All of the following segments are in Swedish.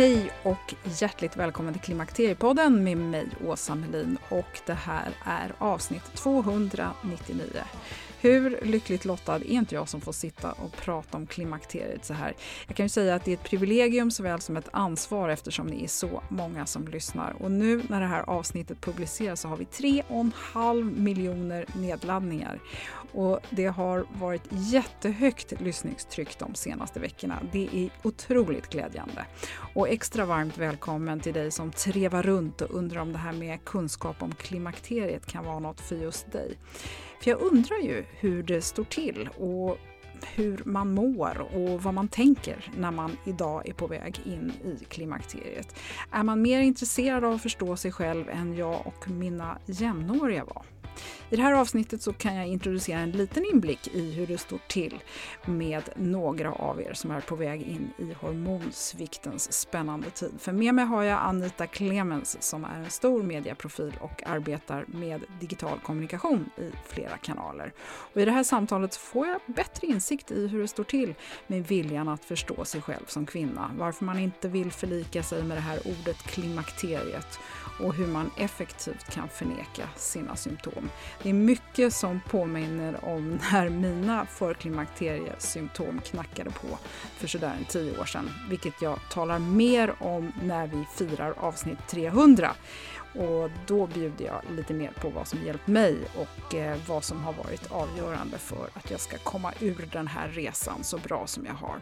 Hej och hjärtligt välkommen till Klimakteriepodden med mig Åsa Melin och det här är avsnitt 299. Hur lyckligt lottad är inte jag som får sitta och prata om klimakteriet så här? Jag kan ju säga att det är ett privilegium såväl som alltså ett ansvar eftersom ni är så många som lyssnar. Och nu när det här avsnittet publiceras så har vi 3,5 miljoner nedladdningar. Och det har varit jättehögt lyssningstryck de senaste veckorna. Det är otroligt glädjande. Och extra varmt välkommen till dig som trevar runt och undrar om det här med kunskap om klimakteriet kan vara något för just dig. För jag undrar ju hur det står till och hur man mår och vad man tänker när man idag är på väg in i klimakteriet. Är man mer intresserad av att förstå sig själv än jag och mina jämnåriga var? I det här avsnittet så kan jag introducera en liten inblick i hur det står till med några av er som är på väg in i hormonsviktens spännande tid. För med mig har jag Anita Clemens som är en stor medieprofil och arbetar med digital kommunikation i flera kanaler. Och I det här samtalet får jag bättre insikt i hur det står till med viljan att förstå sig själv som kvinna, varför man inte vill förlika sig med det här ordet klimakteriet och hur man effektivt kan förneka sina symptom. Det är mycket som påminner om när mina förklimakteriesymptom knackade på för sådär en tio år sedan, vilket jag talar mer om när vi firar avsnitt 300. Och då bjuder jag lite mer på vad som hjälpt mig och eh, vad som har varit avgörande för att jag ska komma ur den här resan så bra som jag har.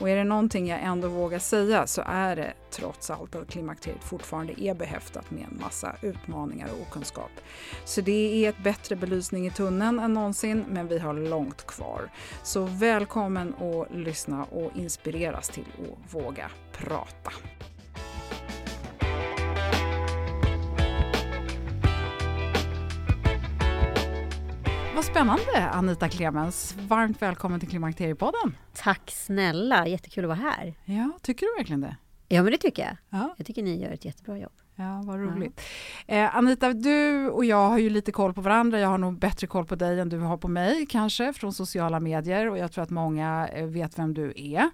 Och är det någonting jag ändå vågar säga så är det trots allt att klimakteriet fortfarande är behäftat med en massa utmaningar och okunskap. Så det är ett bättre belysning i tunneln än någonsin, men vi har långt kvar. Så välkommen att lyssna och inspireras till att våga prata. Vad spännande Anita Clemens. Varmt välkommen till Klimakteriepodden. Tack snälla, jättekul att vara här. Ja, tycker du verkligen det? Ja, men det tycker jag. Ja. Jag tycker ni gör ett jättebra jobb. Ja, vad roligt. Eh, Anita, du och jag har ju lite koll på varandra. Jag har nog bättre koll på dig än du har på mig kanske från sociala medier och jag tror att många eh, vet vem du är.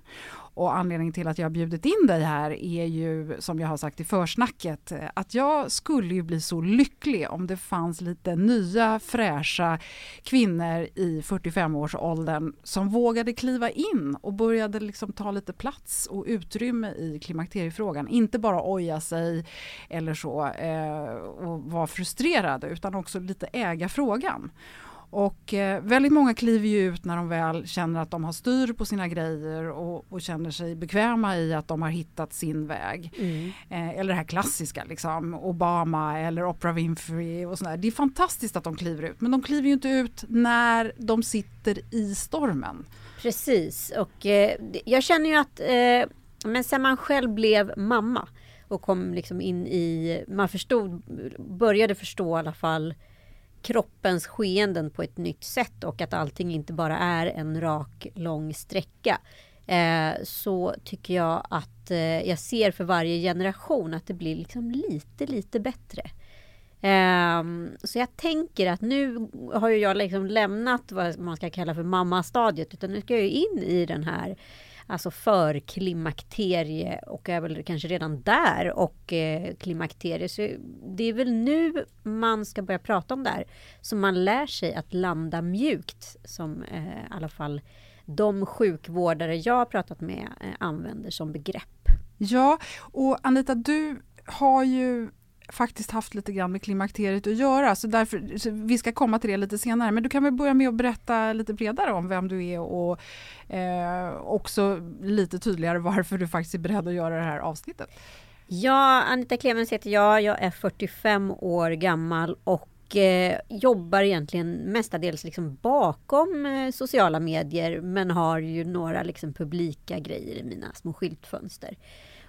Och anledningen till att jag har bjudit in dig här är ju, som jag har sagt i försnacket, eh, att jag skulle ju bli så lycklig om det fanns lite nya fräscha kvinnor i 45-årsåldern som vågade kliva in och började liksom ta lite plats och utrymme i klimakteriefrågan. Inte bara oja sig eller så eh, och vara frustrerade utan också lite äga frågan. Och eh, väldigt många kliver ju ut när de väl känner att de har styr på sina grejer och, och känner sig bekväma i att de har hittat sin väg. Mm. Eh, eller det här klassiska, liksom, Obama eller Oprah Winfrey och sådär. Det är fantastiskt att de kliver ut, men de kliver ju inte ut när de sitter i stormen. Precis, och eh, jag känner ju att eh, men sen man själv blev mamma och kom liksom in i, man förstod, började förstå i alla fall kroppens skeenden på ett nytt sätt och att allting inte bara är en rak lång sträcka. Eh, så tycker jag att eh, jag ser för varje generation att det blir liksom lite, lite bättre. Ehm, så jag tänker att nu har ju jag liksom lämnat vad man ska kalla för mammastadiet utan nu ska jag in i den här alltså förklimakterie och är väl kanske redan där och eh, klimakterie. Så det är väl nu man ska börja prata om det här. Så man lär sig att landa mjukt som eh, i alla fall de sjukvårdare jag har pratat med eh, använder som begrepp. Ja, och Anita, du har ju faktiskt haft lite grann med klimakteriet att göra, så därför, så vi ska komma till det lite senare. Men du kan väl börja med att berätta lite bredare om vem du är och eh, också lite tydligare varför du faktiskt är beredd att göra det här avsnittet. Ja, Anita Clemens heter jag. Jag är 45 år gammal och eh, jobbar egentligen mestadels liksom bakom eh, sociala medier men har ju några liksom publika grejer i mina små skyltfönster.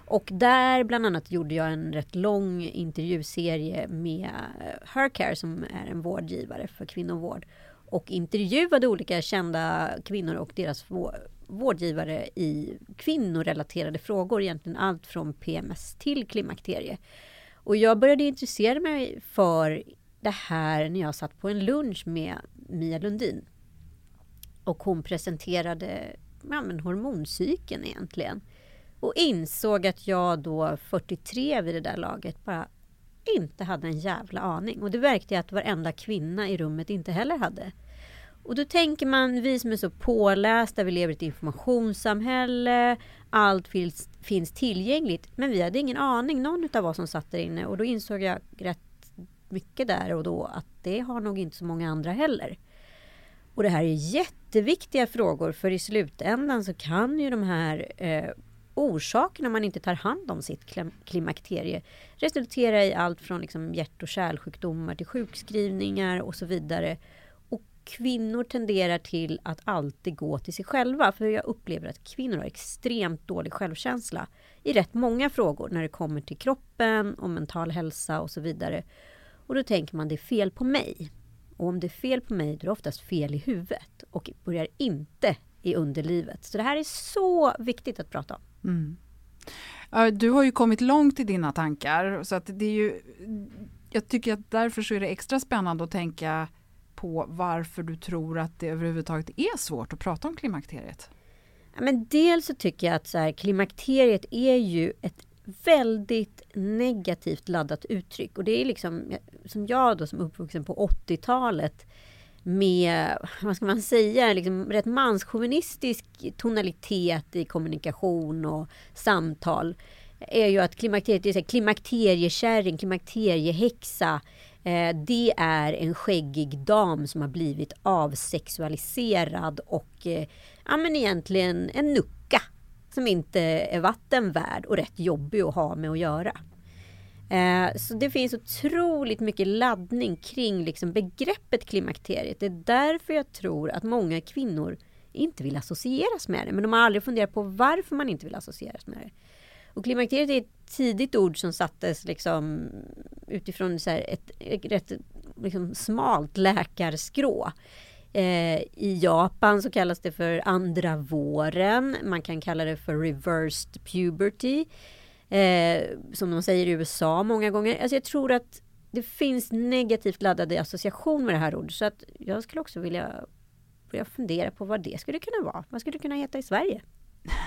Och där bland annat gjorde jag en rätt lång intervjuserie med eh, Hercare som är en vårdgivare för kvinnovård och intervjuade olika kända kvinnor och deras vårdgivare i kvinnorelaterade frågor, egentligen allt från PMS till klimakterie. Och jag började intressera mig för det här när jag satt på en lunch med Mia Lundin. Och hon presenterade ja, men hormoncykeln egentligen. Och insåg att jag då 43 vid det där laget bara inte hade en jävla aning. Och det verkade jag att varenda kvinna i rummet inte heller hade. Och då tänker man, vi som är så pålästa, vi lever i ett informationssamhälle, allt finns, finns tillgängligt. Men vi hade ingen aning, någon av oss som satt där inne. Och då insåg jag rätt mycket där och då att det har nog inte så många andra heller. Och det här är jätteviktiga frågor för i slutändan så kan ju de här eh, orsakerna om man inte tar hand om sitt klimakterie resulterar i allt från liksom hjärt och kärlsjukdomar till sjukskrivningar och så vidare. Och kvinnor tenderar till att alltid gå till sig själva för jag upplever att kvinnor har extremt dålig självkänsla i rätt många frågor när det kommer till kroppen och mental hälsa och så vidare. Och då tänker man det är fel på mig. Och om det är fel på mig då är det oftast fel i huvudet och börjar inte i underlivet. Så det här är så viktigt att prata om. Mm. Du har ju kommit långt i dina tankar så att det är ju jag tycker att därför så är det extra spännande att tänka på varför du tror att det överhuvudtaget är svårt att prata om klimakteriet. Ja, men dels så tycker jag att så här, klimakteriet är ju ett väldigt negativt laddat uttryck. Och det är liksom, som jag då som uppvuxen på 80-talet med, vad ska man säga, liksom rätt manschauvinistisk tonalitet i kommunikation och samtal. Är ju att klimakteriet, klimakteriekärring, klimakteriehäxa. Eh, det är en skäggig dam som har blivit avsexualiserad och eh, ja, men egentligen en nucka som inte är vatten värd och rätt jobbig att ha med att göra. Eh, så det finns otroligt mycket laddning kring liksom begreppet klimakteriet. Det är därför jag tror att många kvinnor inte vill associeras med det. Men de har aldrig funderat på varför man inte vill associeras med det. Och klimakteriet är ett tidigt ord som sattes liksom utifrån så här ett, ett rätt liksom smalt läkarskrå. Eh, I Japan så kallas det för andra våren. Man kan kalla det för reversed puberty. Eh, som de säger i USA många gånger. Alltså jag tror att det finns negativt laddade association med det här ordet. Så att jag skulle också vilja börja fundera på vad det skulle kunna vara. Vad skulle det kunna heta i Sverige?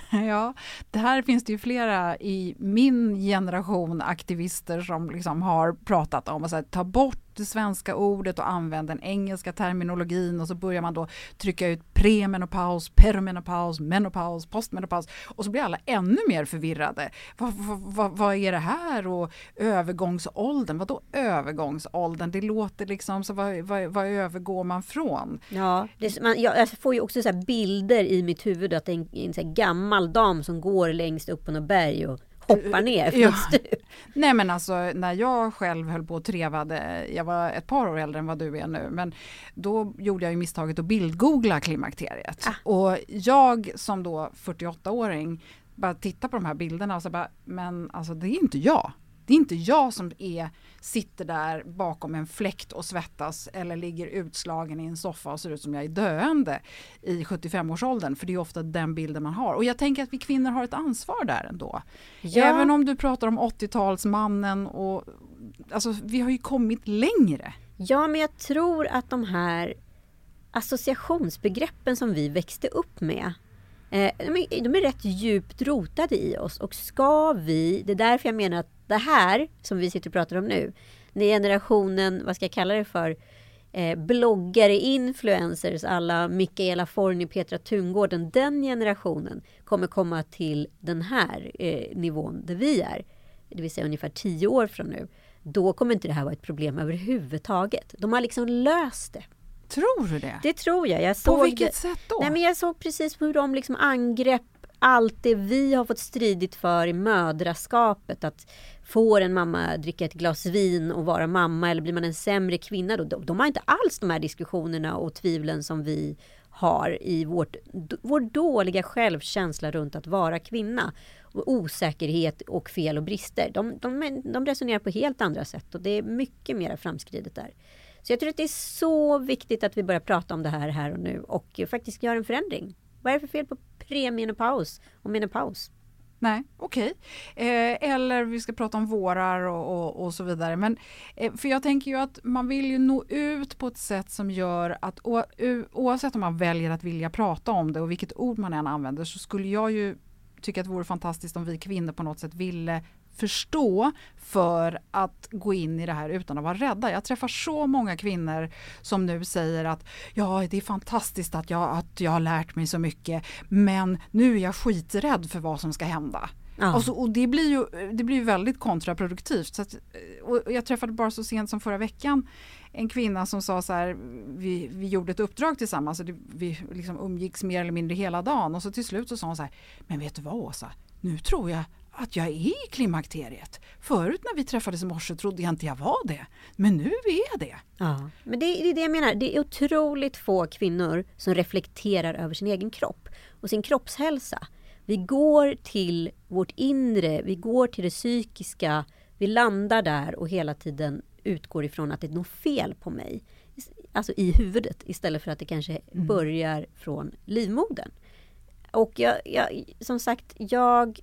Ja, det här finns det ju flera i min generation aktivister som liksom har pratat om alltså, att ta bort det svenska ordet och använd den engelska terminologin och så börjar man då trycka ut premenopaus, perimenopaus, menopaus, postmenopaus och så blir alla ännu mer förvirrade. Vad, vad, vad, vad är det här och övergångsåldern? Vad då övergångsåldern? Det låter liksom så vad, vad, vad övergår man från? Ja, det, man, jag, får ju också så bilder i mitt huvud att det är en, en så gammal dam som går längst upp på något berg och hoppar ner från Ja. stup. Nej men alltså när jag själv höll på och trevade, jag var ett par år äldre än vad du är nu, men då gjorde jag ju misstaget att bildgoogla klimakteriet. Och jag som då 48-åring bara tittar på de här bilderna och så bara, men alltså det är inte jag. Det är inte jag som är, sitter där bakom en fläkt och svettas eller ligger utslagen i en soffa och ser ut som jag är döende i 75-årsåldern. För det är ofta den bilden man har. Och jag tänker att vi kvinnor har ett ansvar där ändå. Ja. Även om du pratar om 80-talsmannen och alltså vi har ju kommit längre. Ja, men jag tror att de här associationsbegreppen som vi växte upp med eh, de, är, de är rätt djupt rotade i oss och ska vi, det är därför jag menar att det här som vi sitter och pratar om nu, det är generationen, vad ska jag kalla det för, eh, bloggare, influencers, alla Mikaela Forni, Petra Tungården, den generationen kommer komma till den här eh, nivån där vi är, det vill säga ungefär tio år från nu. Då kommer inte det här vara ett problem överhuvudtaget. De har liksom löst det. Tror du det? Det tror jag. jag På såg vilket det. sätt då? Nej, men jag såg precis hur de liksom angrep allt det vi har fått stridit för i mödraskapet. Att får en mamma dricka ett glas vin och vara mamma eller blir man en sämre kvinna då? De, de har inte alls de här diskussionerna och tvivlen som vi har i vårt, vår dåliga självkänsla runt att vara kvinna. Och osäkerhet och fel och brister. De, de, de resonerar på helt andra sätt och det är mycket mer framskridet där. Så jag tror att det är så viktigt att vi börjar prata om det här här och nu och faktiskt göra en förändring. Vad är det för fel på premenopaus och menopaus? Nej, okej. Eh, eller vi ska prata om vårar och, och, och så vidare. Men, eh, för jag tänker ju att man vill ju nå ut på ett sätt som gör att o, u, oavsett om man väljer att vilja prata om det och vilket ord man än använder så skulle jag ju tycka att det vore fantastiskt om vi kvinnor på något sätt ville förstå för att gå in i det här utan att vara rädda. Jag träffar så många kvinnor som nu säger att ja, det är fantastiskt att jag, att jag har lärt mig så mycket men nu är jag skiträdd för vad som ska hända. Ja. Och, så, och det blir ju det blir ju väldigt kontraproduktivt. Så att, och jag träffade bara så sent som förra veckan en kvinna som sa så här, vi, vi gjorde ett uppdrag tillsammans och det, vi liksom umgicks mer eller mindre hela dagen och så till slut så sa hon så här, men vet du vad Åsa, nu tror jag att jag är i klimakteriet. Förut när vi träffades i morse trodde jag inte jag var det, men nu är jag det. Ja, men det, det är det jag menar. Det är otroligt få kvinnor som reflekterar över sin egen kropp och sin kroppshälsa. Vi går till vårt inre, vi går till det psykiska, vi landar där och hela tiden utgår ifrån att det är något fel på mig. Alltså i huvudet istället för att det kanske börjar från livmodern. Och jag, jag, som sagt, jag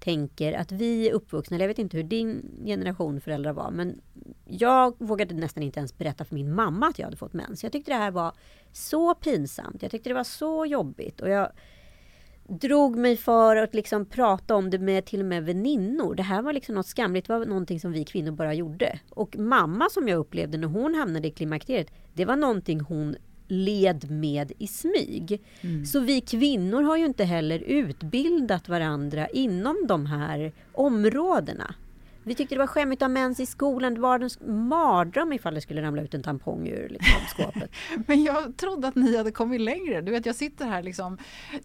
tänker att vi är uppvuxna, eller jag vet inte hur din generation föräldrar var, men jag vågade nästan inte ens berätta för min mamma att jag hade fått mens. Jag tyckte det här var så pinsamt, jag tyckte det var så jobbigt och jag drog mig för att liksom prata om det med till och med väninnor. Det här var liksom något skamligt, det var någonting som vi kvinnor bara gjorde. Och mamma som jag upplevde när hon hamnade i klimakteriet, det var någonting hon led med i smyg. Så vi kvinnor har ju inte heller utbildat varandra inom de här områdena. Vi tyckte det var skämmigt att ha mens i skolan. Det var en mardröm ifall det skulle ramla ut en tampong ur liksom, skåpet. Men jag trodde att ni hade kommit längre. Du vet, jag sitter här liksom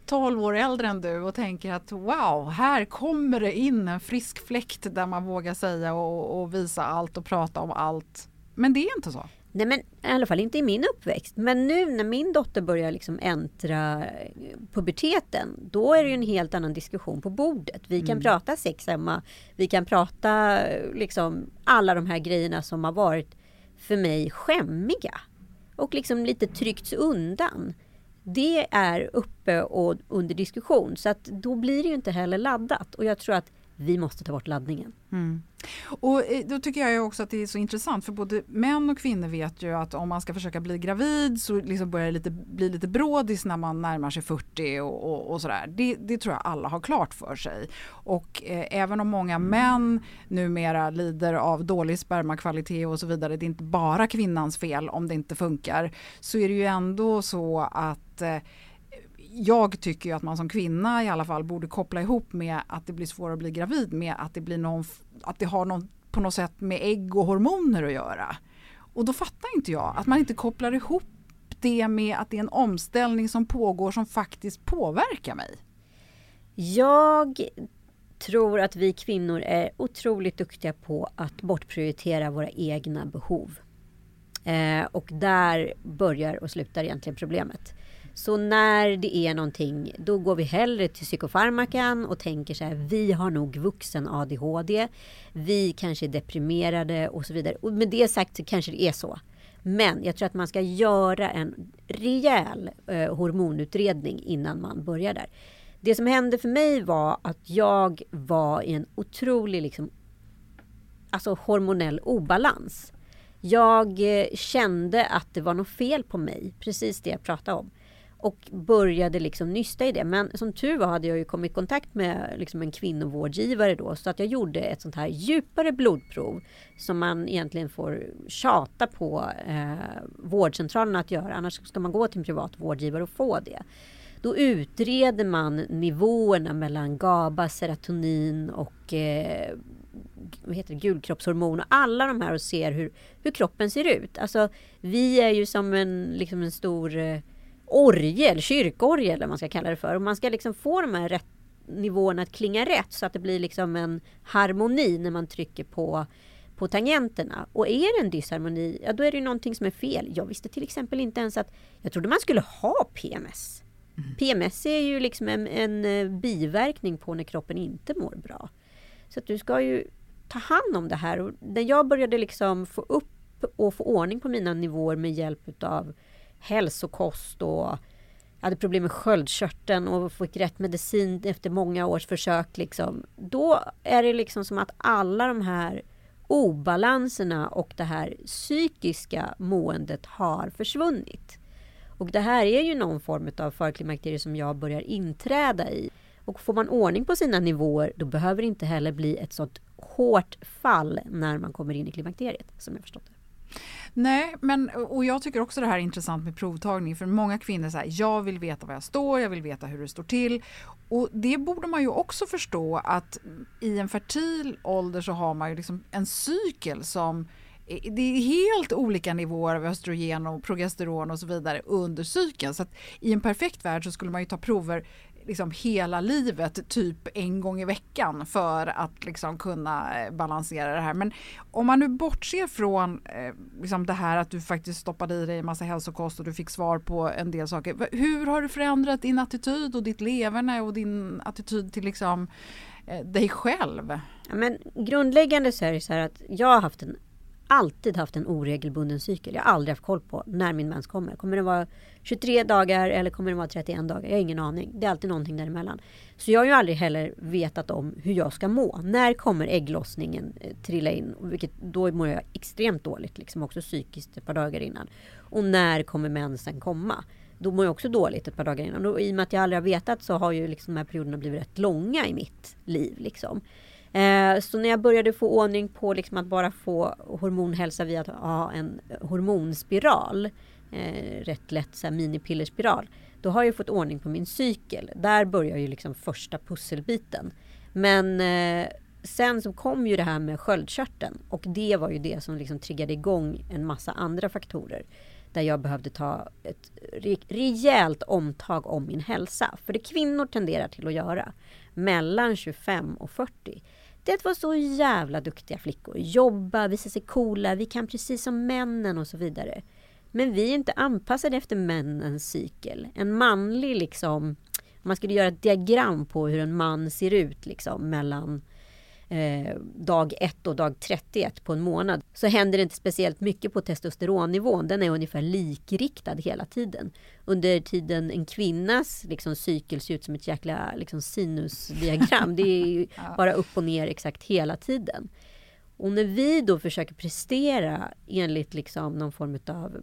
12 år äldre än du och tänker att wow, här kommer det in en frisk fläkt där man vågar säga och, och visa allt och prata om allt. Men det är inte så. Nej men i alla fall inte i min uppväxt. Men nu när min dotter börjar liksom äntra eh, puberteten, då är det ju en helt annan diskussion på bordet. Vi kan prata sex hemma, vi kan prata eh, liksom alla de här grejerna som har varit för mig skämmiga. Och liksom lite tryckts undan. Det är uppe och under diskussion. Så att då blir det ju inte heller laddat. Och jag tror att vi måste ta bort laddningen. Mm. Och eh, då tycker jag också att det är så intressant för både män och kvinnor vet ju att om man ska försöka bli gravid så liksom börjar det lite, bli lite brådis när man närmar sig 40 och, och, och sådär. Det, det, tror jag alla har klart för sig. Och eh, även om många män numera lider av dålig spermakvalitet och så vidare, det är inte bara kvinnans fel om det inte funkar, så är det ju ändå så att eh, jag tycker ju att man som kvinna i alla fall borde koppla ihop med att det blir svårare att bli gravid med att det blir någon, att det har någon, på något sätt med ägg och hormoner att göra. Och då fattar inte jag att man inte kopplar ihop det med att det är en omställning som pågår som faktiskt påverkar mig. Jag tror att vi kvinnor är otroligt duktiga på att bortprioritera våra egna behov. Eh, och där börjar och slutar egentligen problemet. Så när det är någonting, då går vi hellre till psykofarmakan och tänker så här, vi har nog vuxen ADHD, vi kanske är deprimerade och så vidare. Och med det sagt så kanske det är så. Men jag tror att man ska göra en rejäl eh, hormonutredning innan man börjar där. Det som hände för mig var att jag var i en otrolig liksom, alltså hormonell obalans. Jag eh, kände att det var något fel på mig, precis det jag pratade om och började liksom nysta i det. Men som tur var hade jag ju kommit i kontakt med liksom en kvinnovårdgivare då så att jag gjorde ett sånt här djupare blodprov som man egentligen får tjata på eh, vårdcentralen att göra. Annars ska man gå till en privat vårdgivare och få det. Då utreder man nivåerna mellan GABA, serotonin och eh, vad heter det, gulkroppshormon och alla de här och ser hur, hur kroppen ser ut. Alltså vi är ju som en, liksom en stor eh, orgel, kyrkorgel eller man ska kalla det för. Och man ska liksom få de här rätt nivåerna att klinga rätt så att det blir liksom en harmoni när man trycker på på tangenterna. Och är det en disharmoni, ja då är det någonting som är fel. Jag visste till exempel inte ens att jag trodde man skulle ha PMS. Mm. PMS är ju liksom en, en, eh, biverkning på när kroppen inte mår bra. Så att du ska ju ta hand om det här. Och när jag började liksom få upp och få ordning på mina nivåer med hjälp utav hälsokost och jag hade problem med sköldkörteln och fick rätt medicin efter många års försök. Liksom. Då är det liksom som att alla de här obalanserna och det här psykiska måendet har försvunnit. Och det här är ju någon form av förklimakterie som jag börjar inträda i. Och får man ordning på sina nivåer då behöver det inte heller bli ett sånt hårt fall när man kommer in i klimakteriet som jag förstått det. Nej, men och jag tycker också det här är intressant med provtagning för många kvinnor säger jag vill veta var jag står, jag vill veta hur det står till. Och det borde man ju också förstå att i en fertil ålder så har man ju liksom en cykel som eh, det är helt olika nivåer av östrogen och progesteron och så vidare under cykeln. Så I en perfekt värld så skulle man ju ta prover liksom hela livet typ en gång i veckan för att liksom kunna eh, balansera det här. Men om man nu bortser från eh, liksom det här att du faktiskt stoppade i dig en massa hälsokost och du fick svar på en del saker. Hur har du förändrat din attityd och ditt leverne och din attityd till liksom eh, dig själv? Ja, men grundläggande så är det så här att jag har haft en alltid haft en oregelbunden cykel. Jag har aldrig haft koll på när min mens kommer. Kommer det vara 23 dagar eller kommer det vara 31 dagar? Jag har ingen aning. Det är alltid någonting däremellan. Så jag har ju aldrig heller vetat om hur jag ska må. När kommer ägglossningen eh, trilla in? Vilket, då mår jag extremt dåligt, liksom också psykiskt ett par dagar innan. Och när kommer mensen komma? Då mår jag också dåligt ett par dagar innan. Och i och med att jag aldrig har vetat så har ju liksom de här perioderna blivit rätt långa i mitt liv. Liksom. Eh, så när jag började få ordning på liksom att bara få hormonhälsa via att ha en hormonspiral, eh, rätt lätt så här minipillerspiral, då har jag fått ordning på min cykel. Där börjar ju liksom första pusselbiten. Men eh, sen så kom ju det här med sköldkörteln och det var ju det som liksom triggade igång en massa andra faktorer där jag behövde ta ett rejält omtag om min hälsa. För det kvinnor tenderar till att göra mellan 25 och 40 det var att vara så jävla duktiga flickor. Jobba, visa sig coola, vi kan precis som männen och så vidare. Men vi är inte anpassade efter männens cykel. En manlig liksom, om man skulle göra ett diagram på hur en man ser ut liksom mellan eh, dag 1 och dag 31 på en månad så händer det inte speciellt mycket på testosteronnivån. Den är ungefär likriktad hela tiden. Under tiden en kvinnas liksom, cykel ser ut som ett jäkla liksom, sinusdiagram. Det är ju bara upp och ner exakt hela tiden. Och när vi då försöker prestera enligt liksom någon form av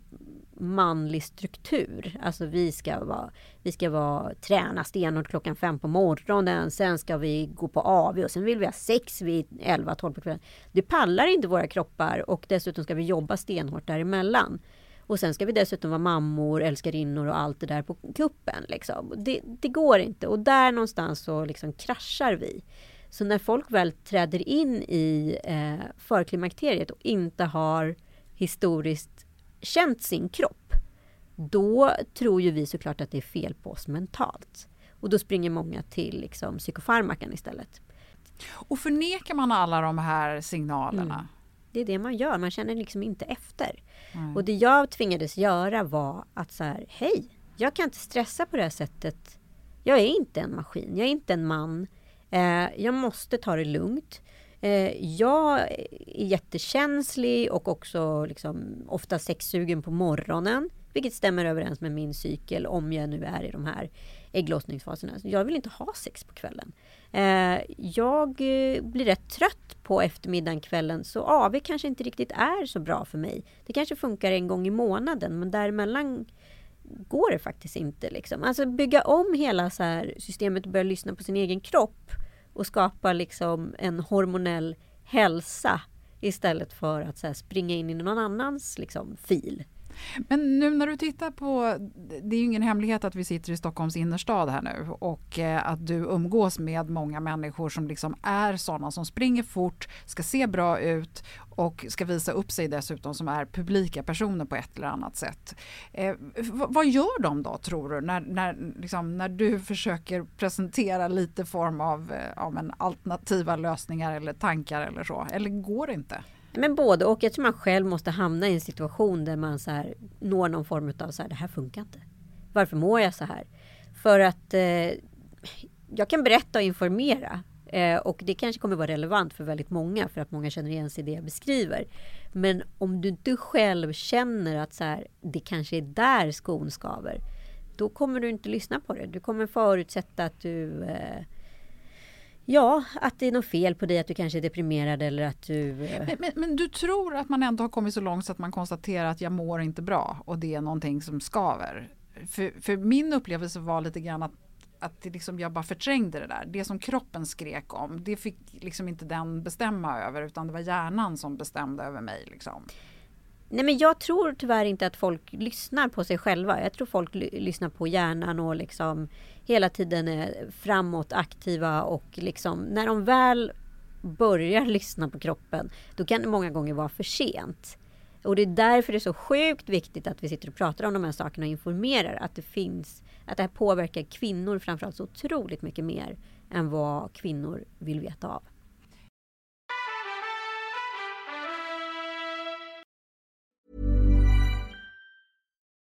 manlig struktur. Alltså vi ska vara, vi ska vara träna stenhårt klockan fem på morgonen. Sen ska vi gå på AV och sen vill vi ha sex vid 11-12 på kvällen. Det pallar inte våra kroppar och dessutom ska vi jobba stenhårt däremellan. Och sen ska vi dessutom vara mammor, älskarinnor och allt det där på kuppen. Liksom. Det, det går inte och där någonstans så liksom kraschar vi. Så när folk väl träder in i eh, förklimakteriet och inte har historiskt känt sin kropp, då tror ju vi såklart att det är fel på oss mentalt. Och då springer många till liksom, psykofarmakan istället. Och förnekar man alla de här signalerna? Mm. Det är det man gör, man känner liksom inte efter. Mm. Och det jag tvingades göra var att så här, hej, jag kan inte stressa på det här sättet. Jag är inte en maskin, jag är inte en man. Eh, jag måste ta det lugnt. Eh, jag är jättekänslig och också liksom ofta sexsugen på morgonen. Vilket stämmer överens med min cykel om jag nu är i de här ägglossningsfaserna. Jag vill inte ha sex på kvällen. Eh, jag eh, blir rätt trött på eftermiddagen, kvällen. Så AV kanske inte riktigt är så bra för mig. Det kanske funkar en gång i månaden men däremellan går det faktiskt inte. Liksom. Alltså bygga om hela så här systemet och börja lyssna på sin egen kropp och skapa liksom en hormonell hälsa istället för att här, springa in i någon annans liksom, fil. Men nu när du tittar på, det är ju ingen hemlighet att vi sitter i Stockholms innerstad här nu och eh, att du umgås med många människor som liksom är sådana som springer fort, ska se bra ut och ska visa upp sig dessutom som är publika personer på ett eller annat sätt. Eh, vad gör de då tror du när, när, liksom, när du försöker presentera lite form av, eh, ja, men, alternativa lösningar eller tankar eller så? Eller går det inte? Men både och. Jag tror man själv måste hamna i en situation där man så här, når någon form av så här, det här funkar inte. Varför mår jag så här? För att eh, jag kan berätta och informera. Eh, och det kanske kommer vara relevant för väldigt många för att många känner igen sig i det jag beskriver. Men om du inte själv känner att så här, det kanske är där skon skaver. Då kommer du inte lyssna på det. Du kommer förutsätta att du eh, Ja, att det är något fel på dig, att du kanske är deprimerad eller att du... Eh. Men, men, men, du tror att man ändå har kommit så långt så att man konstaterar att jag mår inte bra och det är någonting som skaver? För, för min upplevelse var lite grann att, att det liksom, jag bara förträngde det där. Det som kroppen skrek om, det fick liksom inte den bestämma över utan det var hjärnan som bestämde över mig. Liksom. Nej men jag tror tyvärr inte att folk lyssnar på sig själva. Jag tror folk lyssnar på hjärnan och liksom hela tiden är framåt, aktiva och liksom när de väl börjar lyssna på kroppen, då kan det många gånger vara för sent. Och det är därför det är så sjukt viktigt att vi sitter och pratar om de här sakerna och informerar att det finns, att det här påverkar kvinnor framförallt så otroligt mycket mer än vad kvinnor vill veta av.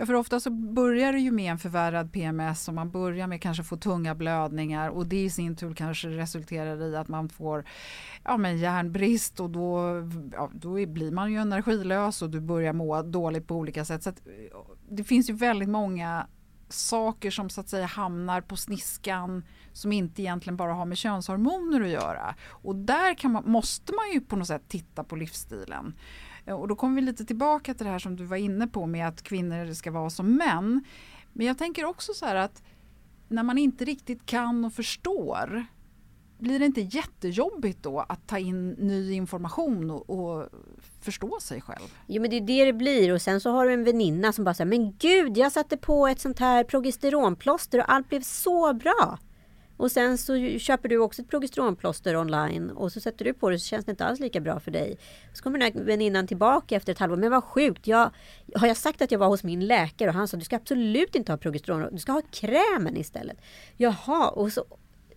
Ja, för ofta så börjar det ju med en förvärrad PMS och man börjar med kanske få tunga blödningar och det i sin tur kanske resulterar i att man får ja, men järnbrist och då, ja, då blir man ju energilös och du börjar må dåligt på olika sätt. Så att, det finns ju väldigt många saker som så att säga hamnar på sniskan som inte egentligen bara har med könshormoner att göra. Och där man, måste man ju på något sätt titta på livsstilen. Eh, och då kommer vi lite tillbaka till det här som du var inne på med att kvinnor ska vara som män. Men jag tänker också så här att när man inte riktigt kan och förstår blir det inte jättejobbigt då att ta in ny information och, och, förstå sig själv? Jo men det är det det blir och sen så har du en väninna som bara säger men gud jag satte på ett sånt här progesteronplåster och allt blev så bra. Och sen så köper du också ett progesteronplåster online och så sätter du på det så känns det inte alls lika bra för dig. Så kommer den här väninnan tillbaka efter ett halvår. Men vad sjukt, jag, har jag sagt att jag var hos min läkare och han sa du ska absolut inte ha progesteron, du ska ha krämen istället. Jaha, och så,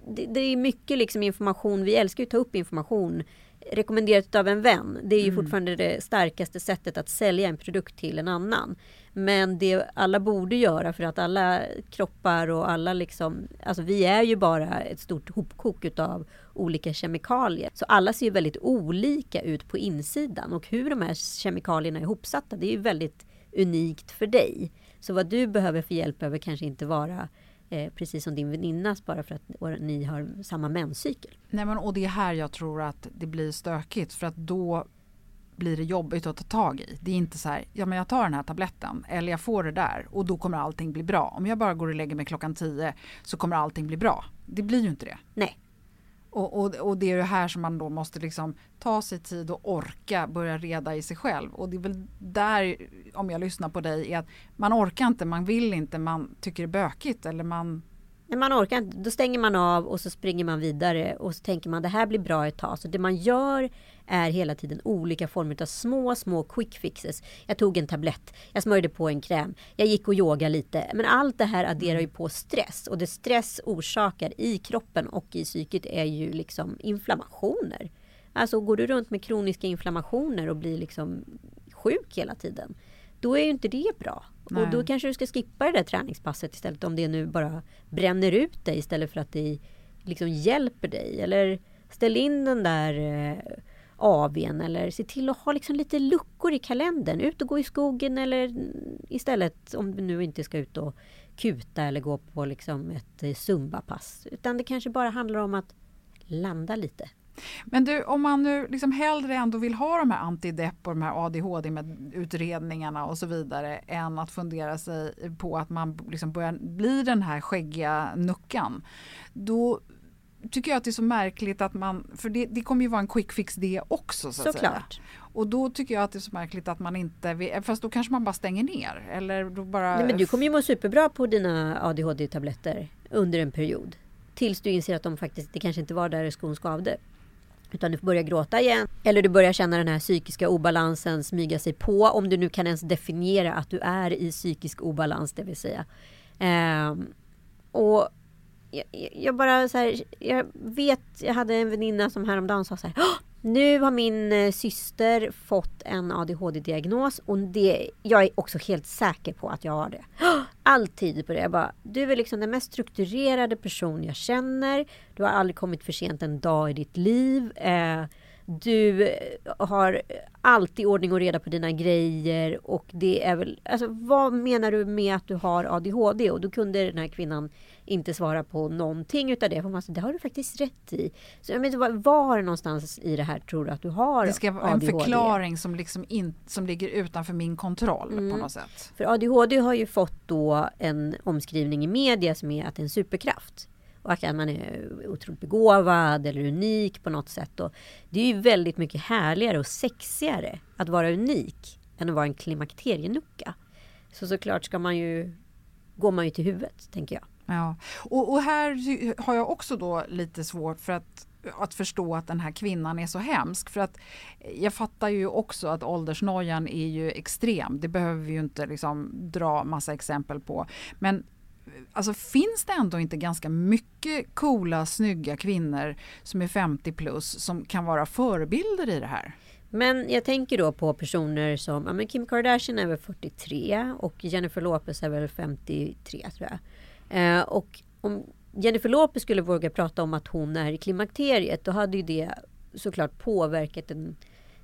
det, det är mycket liksom information, vi älskar ju att ta upp information rekommenderat av en vän. Det är ju mm. fortfarande det starkaste sättet att sälja en produkt till en annan. Men det alla borde göra för att alla kroppar och alla liksom, alltså vi är ju bara ett stort hopkok utav olika kemikalier. Så alla ser ju väldigt olika ut på insidan och hur de här kemikalierna är ihopsatta, det är ju väldigt unikt för dig. Så vad du behöver för hjälp behöver kanske inte vara eh, precis som din väninnas bara för att ni har samma menscykel. Nej men och det är här jag tror att det blir stökigt för att då blir det jobbigt att ta tag i. Det är inte så här, ja men jag tar den här tabletten eller jag får det där och då kommer allting bli bra. Om jag bara går och lägger mig klockan tio så kommer allting bli bra. Det blir ju inte det. Nej. Och, och, och det är det här som man då måste liksom ta sig tid och orka börja reda i sig själv. Och det är väl där, om jag lyssnar på dig, är att man orkar inte, man vill inte, man tycker det är bökigt eller man när man orkar inte, då stänger man av och så springer man vidare och så tänker man det här blir bra ett tag. Så det man gör är hela tiden olika former av små, små quick fixes. Jag tog en tablett, jag smörjde på en kräm, jag gick och yoga lite. Men allt det här adderar ju på stress och det stress orsakar i kroppen och i psyket är ju liksom inflammationer. Alltså går du runt med kroniska inflammationer och blir liksom sjuk hela tiden då är ju inte det bra. Nej. Och då kanske du ska skippa det där träningspasset istället om det nu bara bränner ut dig istället för att det liksom hjälper dig. Eller ställ in den där eh, AWn eller se till att ha liksom lite luckor i kalendern. Ut och gå i skogen eller istället om du nu inte ska ut och kuta eller gå på liksom ett eh, zumbapass. Utan det kanske bara handlar om att landa lite. Men du, om man nu liksom hellre ändå vill ha de här antidepp och de här ADHD-utredningarna och så vidare än att fundera sig på att man liksom börjar bli den här skäggiga nuckan. Då tycker jag att det är så märkligt att man, för det, det kommer ju vara en quick fix det också. Så Såklart. Och då tycker jag att det är så märkligt att man inte, fast då kanske man bara stänger ner. Eller då bara... Nej, men du kommer ju må superbra på dina ADHD-tabletter under en period. Tills du inser att de faktiskt, det kanske inte var där skon skavde. Utan du börjar gråta igen. Eller du börjar känna den här psykiska obalansen smyga sig på. Om du nu kan ens definiera att du är i psykisk obalans, det vill säga. Eh, och jag, jag, bara så här, jag vet, jag hade en väninna som häromdagen sa så här. Nu har min eh, syster fått en ADHD-diagnos och det, jag är också helt säker på att jag har det. Alltid på det. Jag bara, du är liksom den mest strukturerade person jag känner. Du har aldrig kommit för sent en dag i ditt liv. Eh, du har alltid ordning och reda på dina grejer och det är väl, alltså vad menar du med att du har ADHD? Och då kunde den här kvinnan inte svara på någonting utav det. För man sa, det har du faktiskt rätt i. Så jag menar, var någonstans i det här tror du att du har Det ska vara en förklaring som, liksom in, som ligger utanför min kontroll mm. på något sätt. För ADHD har ju fått då en omskrivning i media som är att det är en superkraft och att man är otroligt begåvad eller unik på något sätt. Och det är ju väldigt mycket härligare och sexigare att vara unik än att vara en klimakterienucka. Så såklart ska man ju, går man ju till huvudet, tänker jag. Ja, och, och här har jag också då lite svårt för att att förstå att den här kvinnan är så hemsk. För att jag fattar ju också att åldersnojan är ju extrem. Det behöver vi ju inte liksom dra massa exempel på. Men alltså finns det ändå inte ganska mycket coola, snygga kvinnor som är 50 plus som kan vara förebilder i det här? Men jag tänker då på personer som ja, men Kim Kardashian är väl 43 och Jennifer Lopez är väl 53 tror jag. Eh, och om Jennifer Lopez skulle våga prata om att hon är i klimakteriet då hade ju det såklart påverkat en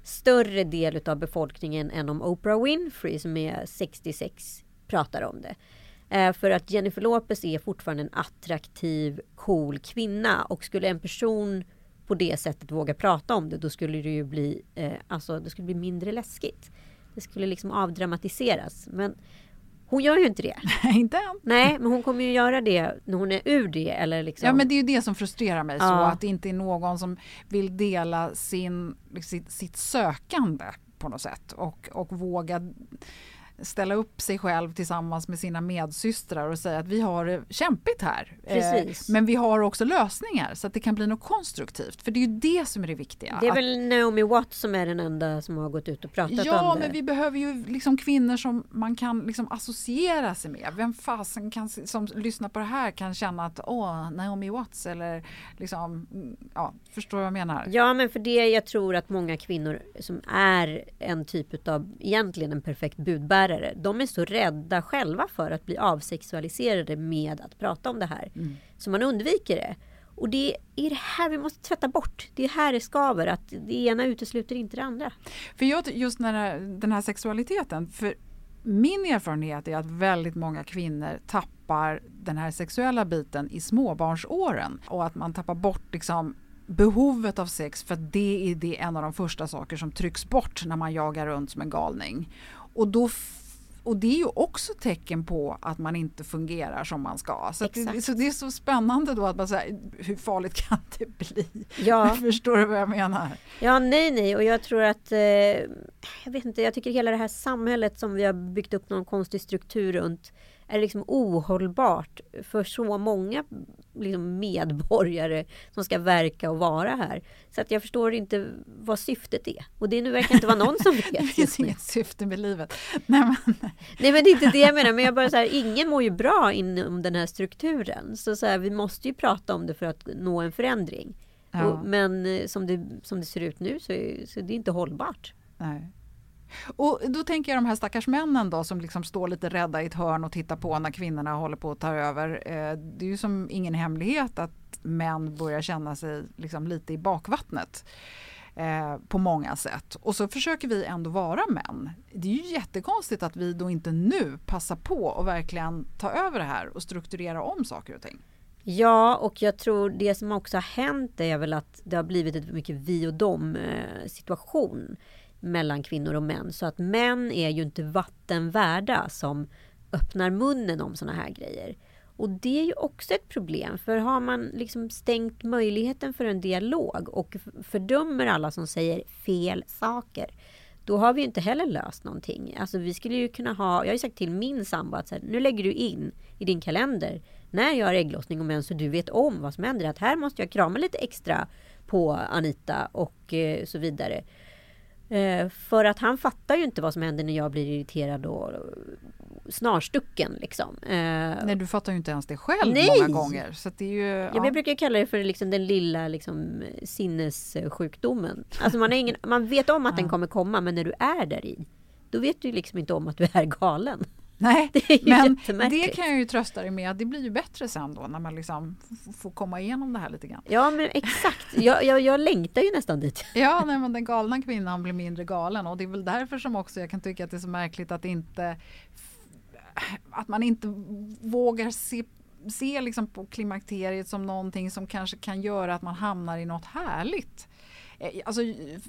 större del av befolkningen än om Oprah Winfrey som är 66 pratar om det. Eh, för att Jennifer Lopez är fortfarande en attraktiv, cool kvinna och skulle en person på det sättet våga prata om det då skulle det ju bli, eh, alltså det skulle bli mindre läskigt. Det skulle liksom avdramatiseras. Men hon gör ju inte det. inte än. Nej, men hon kommer ju göra det när hon är ur det. Eller liksom. Ja, men det är ju det som frustrerar mig. Ja. Så att det inte är någon som vill dela sin, sitt, sitt sökande på något sätt och, och våga ställa upp sig själv tillsammans med sina medsystrar och säga att vi har det kämpigt här. Eh, men vi har också lösningar så att det kan bli något konstruktivt. För det är ju det som är det viktiga. Det är att, väl Naomi Watts som är den enda som har gått ut och pratat ja, om det. Ja, men vi behöver ju liksom kvinnor som man kan liksom associera sig med. Vem fasen kan, som lyssnar på det här kan känna att åh, Naomi Watts eller liksom, ja, förstår vad jag menar? Ja, men för det jag tror att många kvinnor som är en typ av, egentligen en perfekt budbärare lärare, de är så rädda själva för att bli avsexualiserade med att prata om det här. Mm. Så man undviker det. Och det är det här vi måste tvätta bort. Det är här det skaver, att det ena utesluter inte det andra. För jag, just när den här sexualiteten, för min erfarenhet är att väldigt många kvinnor tappar den här sexuella biten i småbarnsåren och att man tappar bort liksom behovet av sex för det är det en av de första saker som trycks bort när man jagar runt som en galning. Och, då och det är ju också tecken på att man inte fungerar som man ska. Så, det, så det är så spännande då att man säger hur farligt kan det bli? Ja. Förstår du vad jag menar? Ja, nej, nej, och jag tror att eh, jag vet inte, jag tycker hela det här samhället som vi har byggt upp någon konstig struktur runt är liksom ohållbart för så många liksom medborgare som ska verka och vara här. Så att jag förstår inte vad syftet är. Och det nu verkar inte vara någon som vet. det finns inget syfte med livet. Nej men. Nej men det är inte det jag menar. Men jag bara så här, ingen mår ju bra inom den här strukturen. Så, så här, vi måste ju prata om det för att nå en förändring. Ja. Och, men eh, som det, som det ser ut nu så är, så är det inte hållbart. Nej. Och då tänker jag de här stackars männen då som liksom står lite rädda i ett hörn och tittar på när kvinnorna håller på att ta över. Eh, det är ju som ingen hemlighet att män börjar känna sig liksom lite i bakvattnet. Eh, på många sätt. Och så försöker vi ändå vara män. Det är ju jättekonstigt att vi då inte nu passar på och verkligen ta över det här och strukturera om saker och ting. Ja, och jag tror det som också har hänt är väl att det har blivit ett mycket vi och dem eh, situation mellan kvinnor och män. Så att män är ju inte vattenvärda som öppnar munnen om sådana här grejer. Och det är ju också ett problem, för har man liksom stängt möjligheten för en dialog och fördömer alla som säger fel saker, då har vi inte heller löst någonting. Alltså vi skulle ju kunna ha, jag har ju sagt till min sambo att så här, nu lägger du in i din kalender när jag har ägglossning och mens så du vet om vad som händer. Att här måste jag krama lite extra på Anita och eh, så vidare. Eh, för att han fattar ju inte vad som händer när jag blir irriterad och snarstucken. Liksom. Eh, Nej, du fattar ju inte ens det själv Nej. många gånger. Så det är ju, ja. Jag brukar kalla det för liksom den lilla liksom, sinnessjukdomen. Alltså man, ingen, man vet om att den kommer komma, men när du är där i, då vet du liksom inte om att du är galen. Nej, det men det kan jag ju trösta dig med att det blir ju bättre sen då när man liksom får komma igenom det här lite grann. Ja men exakt, jag, jag, jag längtar ju nästan dit. Ja, nej, men den galna kvinnan blir mindre galen och det är väl därför som också jag kan tycka att det är så märkligt att inte att man inte vågar se se liksom på klimakteriet som någonting som kanske kan göra att man hamnar i något härligt. Eh, alltså,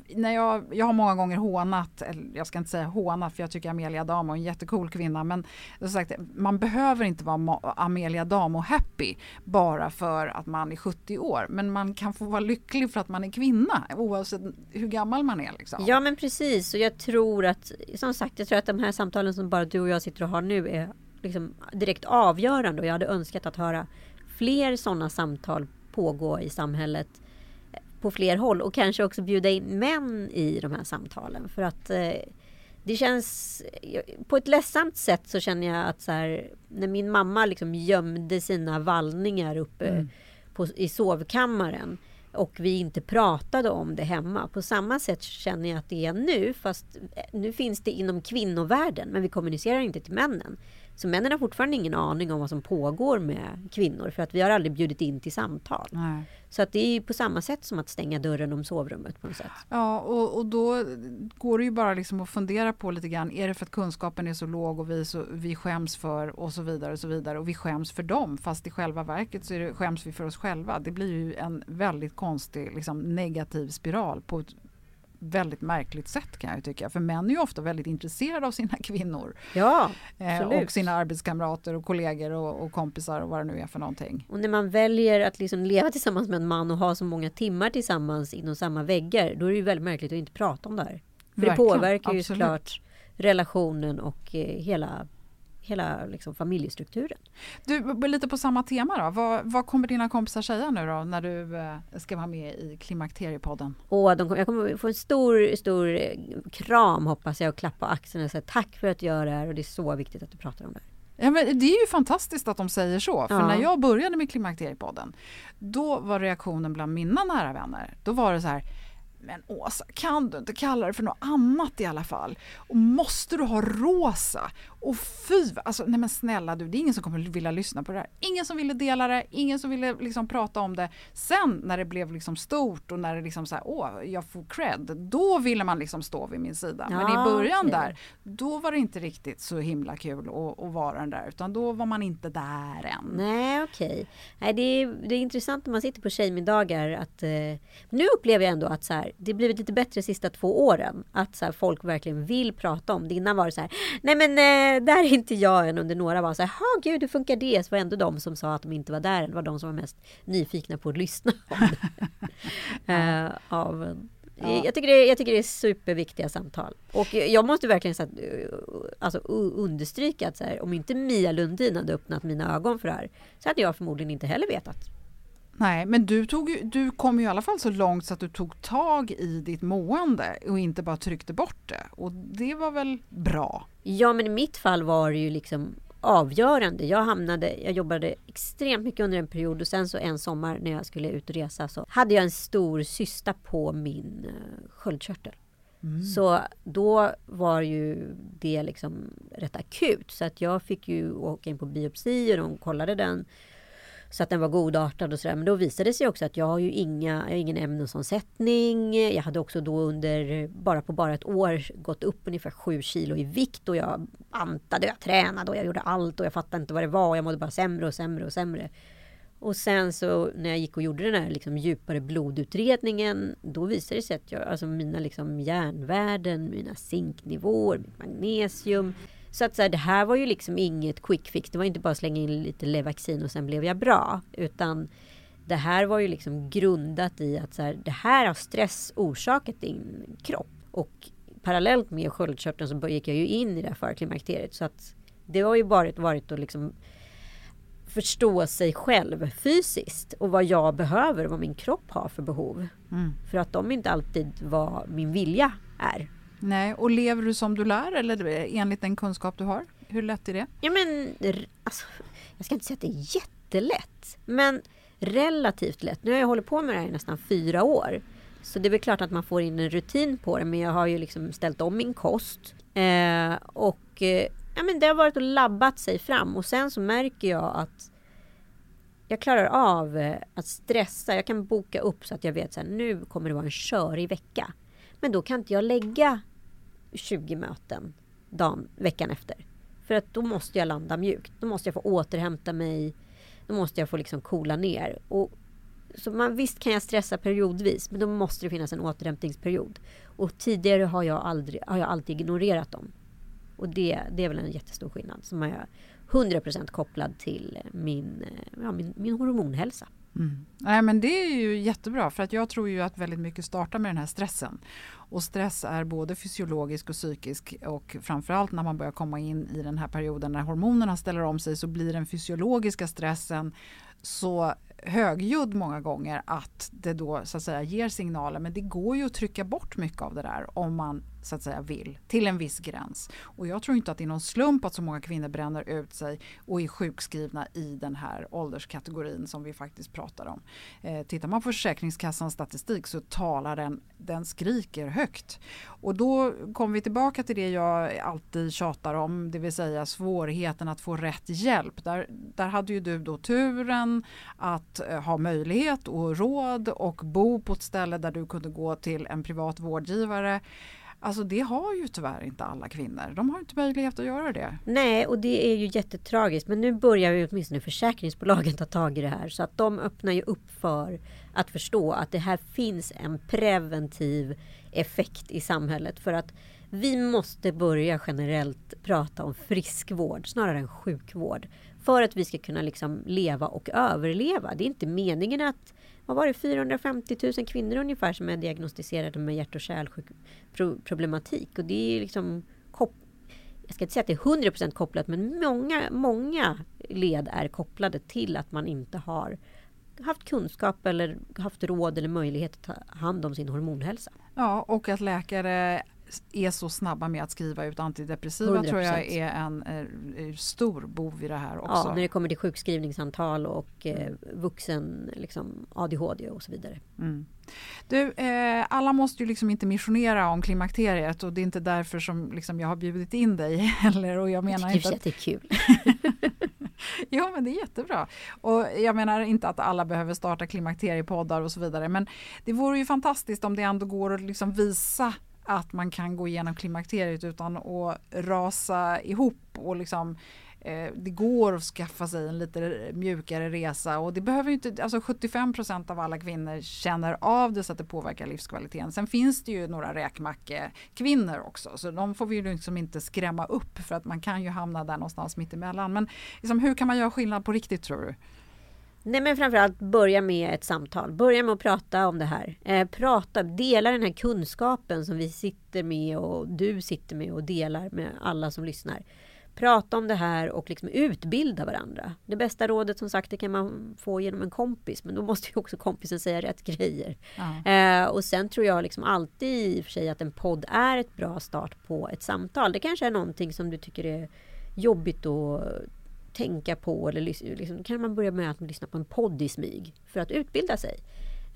när jag, jag har många gånger hånat, eller jag ska inte säga hånat för jag tycker Amelia Damo är en jättecool kvinna men sagt, man behöver inte vara Amelia Damo happy bara för att man är 70 år men man kan få vara lycklig för att man är kvinna oavsett hur gammal man är. Liksom. Ja men precis och jag tror att som sagt jag tror att de här samtalen som bara du och jag sitter och har nu är liksom direkt avgörande och jag hade önskat att höra fler sådana samtal pågå i samhället på fler håll och kanske också bjuda in män i de här samtalen. För att eh, det känns... På ett ledsamt sätt så känner jag att så här, när min mamma liksom gömde sina vallningar uppe mm. på, i sovkammaren och vi inte pratade om det hemma. På samma sätt känner jag att det är nu, fast eh, nu finns det inom kvinnovärlden, men vi kommunicerar inte till männen. Så männen har fortfarande ingen aning om vad som pågår med kvinnor, för att vi har aldrig bjudit in till samtal. Nej. Så att det är på samma sätt som att stänga dörren om sovrummet på något sätt. Ja, och, och då går det ju bara liksom att fundera på lite grann, är det för att kunskapen är så låg och vi, så, vi skäms för och så vidare och så vidare och vi skäms för dem, fast i själva verket så är det, skäms vi för oss själva. Det blir ju en väldigt konstig liksom, negativ spiral på ett väldigt märkligt sätt kan jag tycka. För män är ju ofta väldigt intresserade av sina kvinnor. Ja, eh, och sina arbetskamrater och kollegor och, och, kompisar och vad det nu är för någonting. Och när man väljer att liksom leva tillsammans med en man och ha så många timmar tillsammans inom samma väggar. Då är det ju väldigt märkligt att inte prata om det här. För det påverkar ju såklart relationen och eh, hela hela liksom, familjestrukturen. Du, lite på samma tema då. Vad, vad kommer dina kompisar säga nu då när du eh, ska vara med i Klimakteriepodden? Åh, de, jag kommer få en stor, stor eh, kram hoppas jag och klappa axeln och säga tack för att du gör det här och det är så viktigt att du pratar om det här. Ja, men det är ju fantastiskt att de säger så. För ja. när jag började med Klimakteriepodden, då var reaktionen bland mina nära vänner, då var det så här men Åsa, kan du inte kalla det för något annat i alla fall? Och måste du ha rosa? Och fy, alltså nej men snälla du, det är ingen som kommer vilja lyssna på det här. Ingen som ville dela det, ingen som ville liksom prata om det. Sen när det blev liksom stort och när det liksom så här, åh, jag får cred, då ville man liksom stå vid min sida. Ja, men i början okay. där, då var det inte riktigt så himla kul att, att, vara den där, utan då var man inte där än. Nej, okej. Okay. Nej, det är, det är intressant när man sitter på tjejmiddagar att eh, nu upplever jag ändå att så här, det blivit lite bättre de sista två åren. Att så här, folk verkligen vill prata om det. Innan var det så här, nej men eh, där är inte jag än. Under några var så här, ha gud hur funkar det? Så var ändå de som sa att de inte var där. Det var de som var mest nyfikna på att lyssna. uh, av, Ja. Jag, tycker det, jag tycker det är superviktiga samtal. Och jag måste verkligen så att, eh, alltså, understryka att så här, om inte Mia Lundin hade öppnat mina ögon för det här så hade jag förmodligen inte heller vetat. Nej, men du, tog, du kom ju i alla fall så långt så att du tog tag i ditt mående och inte bara tryckte bort det. Och det var väl bra? Ja, men i mitt fall var det ju liksom avgörande. Jag hamnade, jag jobbade extremt mycket under en period och sen så en sommar när jag skulle ut och resa så hade jag en stor cysta på min uh, sköldkörtel. Mm. Så då var ju det liksom rätt akut så att jag fick ju åka in på biopsi och de kollade den så att den var godartad och sådär. Men då visade det sig också att jag har ju inga, jag har ingen ämnesomsättning. Jag hade också då under, bara på bara ett år, gått upp ungefär sju kilo i vikt och jag bantade, jag tränade och jag gjorde allt och jag fattade inte vad det var. Jag mådde bara sämre och sämre och sämre. Och sen så när jag gick och gjorde den här liksom djupare blodutredningen, då visade det sig att jag, alltså mina liksom järnvärden, mina zinknivåer, mitt magnesium, så att så här, det här var ju liksom inget quick fix. Det var inte bara slänga in lite Levaxin och sen blev jag bra. Utan det här var ju liksom grundat i att så här, det här har stress orsakat din kropp. Och parallellt med sköldkörteln så gick jag ju in i det här förklimakteriet. Så att det har ju varit, varit att liksom förstå sig själv fysiskt och vad jag behöver och vad min kropp har för behov. Mm. För att de inte alltid vad min vilja är. Nej, och lever du som du lär eller enligt den kunskap du har? Hur lätt är det? Ja, men, alltså, jag ska inte säga att det är jättelätt, men relativt lätt. Nu har jag hållit på med det här i nästan fyra år. Så det är väl klart att man får in en rutin på det, men jag har ju liksom ställt om min kost. Eh, och eh, ja, men det har varit och labbat sig fram och sen så märker jag att jag klarar av eh, att stressa. Jag kan boka upp så att jag vet att nu kommer det vara en körig vecka. Men då kan inte jag lägga 20 möten dagen, veckan efter. För att då måste jag landa mjukt. Då måste jag få återhämta mig. Då måste jag få liksom coola ner. Och, så man, visst kan jag stressa periodvis, men då måste det finnas en återhämtningsperiod. Och tidigare har jag, aldrig, har jag alltid ignorerat dem. Och det, det är väl en jättestor skillnad som är 100% kopplad till min, eh, ja, min, min hormonhälsa. Mm. Nej, men det är ju jättebra för att jag tror ju att väldigt mycket startar med den här stressen. Och stress är både fysiologisk och psykisk och framförallt när man börjar komma in i den här perioden när hormonerna ställer om sig så blir den fysiologiska stressen så högljudd många gånger att det då så att säga ger signaler men det går ju att trycka bort mycket av det där om man så att säga vill till en viss gräns. Och jag tror inte att det är någon slump att så många kvinnor bränner ut sig och är sjukskrivna i den här ålderskategorin som vi faktiskt pratar om. Eh, tittar man på Försäkringskassans statistik så talar den, den skriker högt. Och då kommer vi tillbaka till det jag alltid tjatar om, det vill säga svårigheten att få rätt hjälp. Där, där hade ju du då turen att eh, ha möjlighet och råd och bo på ett ställe där du kunde gå till en privat vårdgivare Alltså det har ju tyvärr inte alla kvinnor. De har inte möjlighet att göra det. Nej, och det är ju jättetragiskt. Men nu börjar ju åtminstone försäkringsbolagen ta tag i det här. Så att de öppnar ju upp för att förstå att det här finns en preventiv effekt i samhället. För att vi måste börja generellt prata om friskvård snarare än sjukvård. För att vi ska kunna liksom leva och överleva. Det är inte meningen att vad var det, 450 000 kvinnor ungefär som är diagnostiserade med hjärt och kärlproblematik. Och det är liksom jag ska inte säga att det är 100% kopplat, men många, många led är kopplade till att man inte har haft kunskap eller haft råd eller möjlighet att ta hand om sin hormonhälsa. Ja, och att läkare är så snabba med att skriva ut antidepressiva 100%. tror jag är en är stor bov i det här också. Ja, när det kommer till sjukskrivningsantal och eh, vuxen liksom, ADHD och så vidare. Mm. Du, eh, alla måste ju liksom inte missionera om klimakteriet och det är inte därför som liksom jag har bjudit in dig heller. Och jag menar jag inte att det är kul. jo men det är jättebra. Och jag menar inte att alla behöver starta klimakteriepoddar och så vidare men det vore ju fantastiskt om det ändå går att liksom visa att man kan gå igenom klimakteriet utan att rasa ihop och liksom eh, Eh, det går att skaffa sig en lite mjukare resa och det behöver inte, alltså 75% av alla kvinnor känner av det så att det påverkar livskvaliteten. Sen finns det ju några räkmackekvinnor också så de får vi ju liksom inte skrämma upp för att man kan ju hamna där någonstans mittemellan. Men liksom, hur kan man göra skillnad på riktigt tror du? Nej men framförallt börja med ett samtal. Börja med att prata om det här. Eh, prata, dela den här kunskapen som vi sitter med och du sitter med och delar med alla som lyssnar. Prata om det här och liksom utbilda varandra. Det bästa rådet som sagt det kan man få genom en kompis men då måste ju också kompisen säga rätt grejer. Ja. Eh, och sen tror jag liksom alltid i och för sig att en podd är ett bra start på ett samtal. Det kanske är någonting som du tycker är jobbigt att tänka på eller liksom, kan man börja med att lyssna på en podd i smyg för att utbilda sig.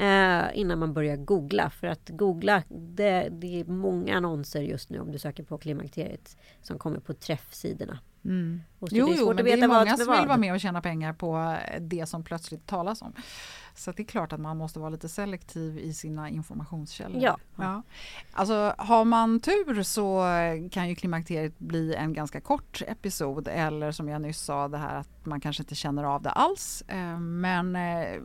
Eh, innan man börjar googla. För att googla, det, det, är många annonser just nu om du söker på klimakteriet som kommer på träffsidorna. Mm. Jo, jo, men det är många som vill vara med och tjäna pengar på det som plötsligt talas om. Så det är klart att man måste vara lite selektiv i sina informationskällor. Ja. ja. Alltså, har man tur så kan ju klimakteriet bli en ganska kort episod eller som jag nyss sa det här att man kanske inte känner av det alls. Eh, men eh,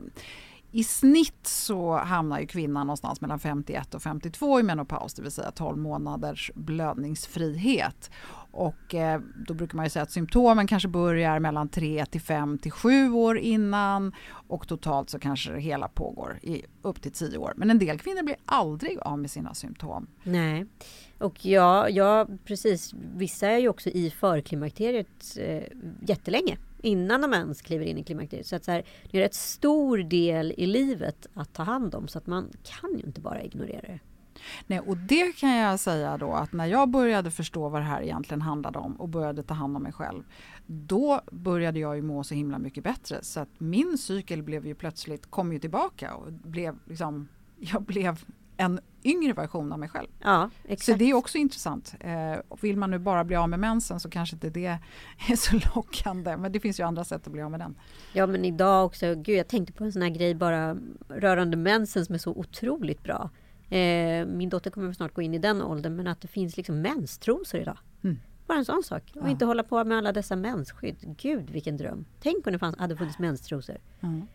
i snitt så hamnar ju kvinnan någonstans mellan 51 och 52 i menopaus, det vill säga 12 månaders blödningsfrihet. Och eh, då brukar man ju säga att symptomen kanske börjar mellan 3 till 5 till 7 år innan och totalt så kanske det hela pågår i upp till 10 år. Men en del kvinnor blir aldrig av med sina symptom. Nej, och ja, ja precis. Vissa är ju också i förklimakteriet eh, jättelänge innan de ens kliver in i klimakteriet. Så, att så här, det är en stor del i livet att ta hand om så att man kan ju inte bara ignorera det. Nej, och det kan jag säga då att när jag började förstå vad det här egentligen handlade om och började ta hand om mig själv, då började jag ju må så himla mycket bättre. Så att min cykel blev ju plötsligt, kom ju tillbaka och blev liksom, jag blev en yngre version av mig själv. Ja, exakt. Så det är också intressant. Eh, vill man nu bara bli av med mensen så kanske inte det är så lockande. Men det finns ju andra sätt att bli av med den. Ja men idag också, gud jag tänkte på en sån här grej bara rörande mensen som är så otroligt bra. Eh, min dotter kommer snart gå in i den åldern men att det finns liksom menstrosor idag. Mm. Bara en sån sak. Och ja. inte hålla på med alla dessa mensskydd. Gud vilken dröm. Tänk om det fanns, hade funnits menstrosor. Mm.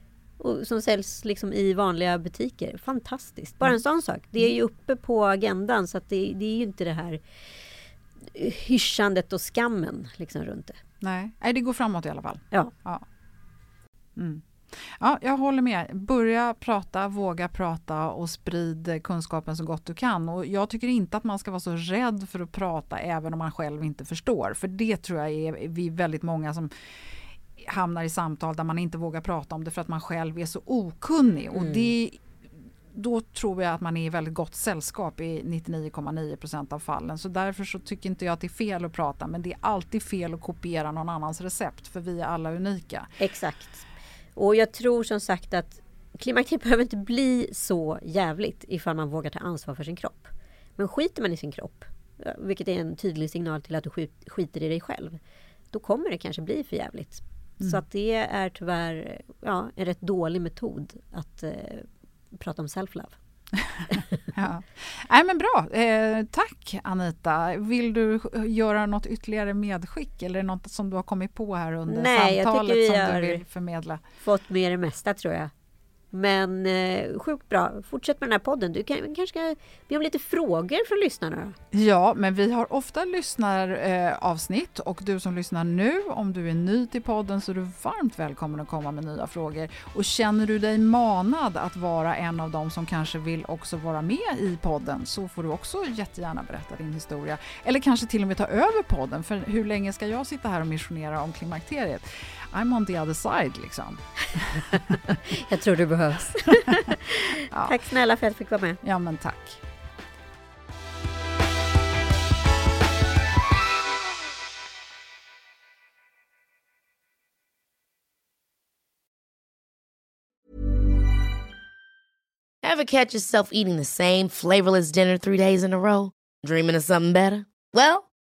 Och som säljs liksom i vanliga butiker. Fantastiskt. Bara en sån sak. Det är ju uppe på agendan så att det, det är ju inte det här hyschandet och skammen liksom runt det. Nej, det går framåt i alla fall. Ja. ja. Mm. Ja, jag håller med. Börja prata, våga prata och sprid kunskapen så gott du kan. Och jag tycker inte att man ska vara så rädd för att prata även om man själv inte förstår. För det tror jag är vi väldigt många som hamnar i samtal där man inte vågar prata om det för att man själv är så okunnig. Och det, då tror jag att man är i väldigt gott sällskap i 99,9 procent av fallen. Så därför så tycker inte jag att det är fel att prata men det är alltid fel att kopiera någon annans recept för vi är alla unika. Exakt. Och jag tror som sagt att klimakteriet behöver inte bli så jävligt ifall man vågar ta ansvar för sin kropp. Men skiter man i sin kropp, vilket är en tydlig signal till att du skit- skiter i dig själv, då kommer det kanske bli för jävligt. Så att det är tyvärr ja, en rätt dålig metod att eh, prata om self-love. Ja. Nej men bra, eh, tack Anita. Vill du göra något ytterligare medskick eller något som du har kommit på här under Nej, jag samtalet tycker vi som har- du vill förmedla? Fått med det mesta tror jag. Men eh, sjukt bra. Fortsätt med den här podden. Du kan, kanske ska be om lite frågor från lyssnarna. Ja, men vi har ofta lyssnaravsnitt och du som lyssnar nu, om du är ny till podden så är du varmt välkommen att komma med nya frågor. Och känner du dig manad att vara en av dem som kanske vill också vara med i podden så får du också jättegärna berätta din historia. Eller kanske till och med ta över podden, för hur länge ska jag sitta här och missionera om klimakteriet? I'm on the other side liksom. Jag tror det behövs. Ja. Tack snälla för att jag fick vara med. Ja, men tack. Ever catch yourself eating the same flavorless dinner three days in a row? Dreaming of something better? Well,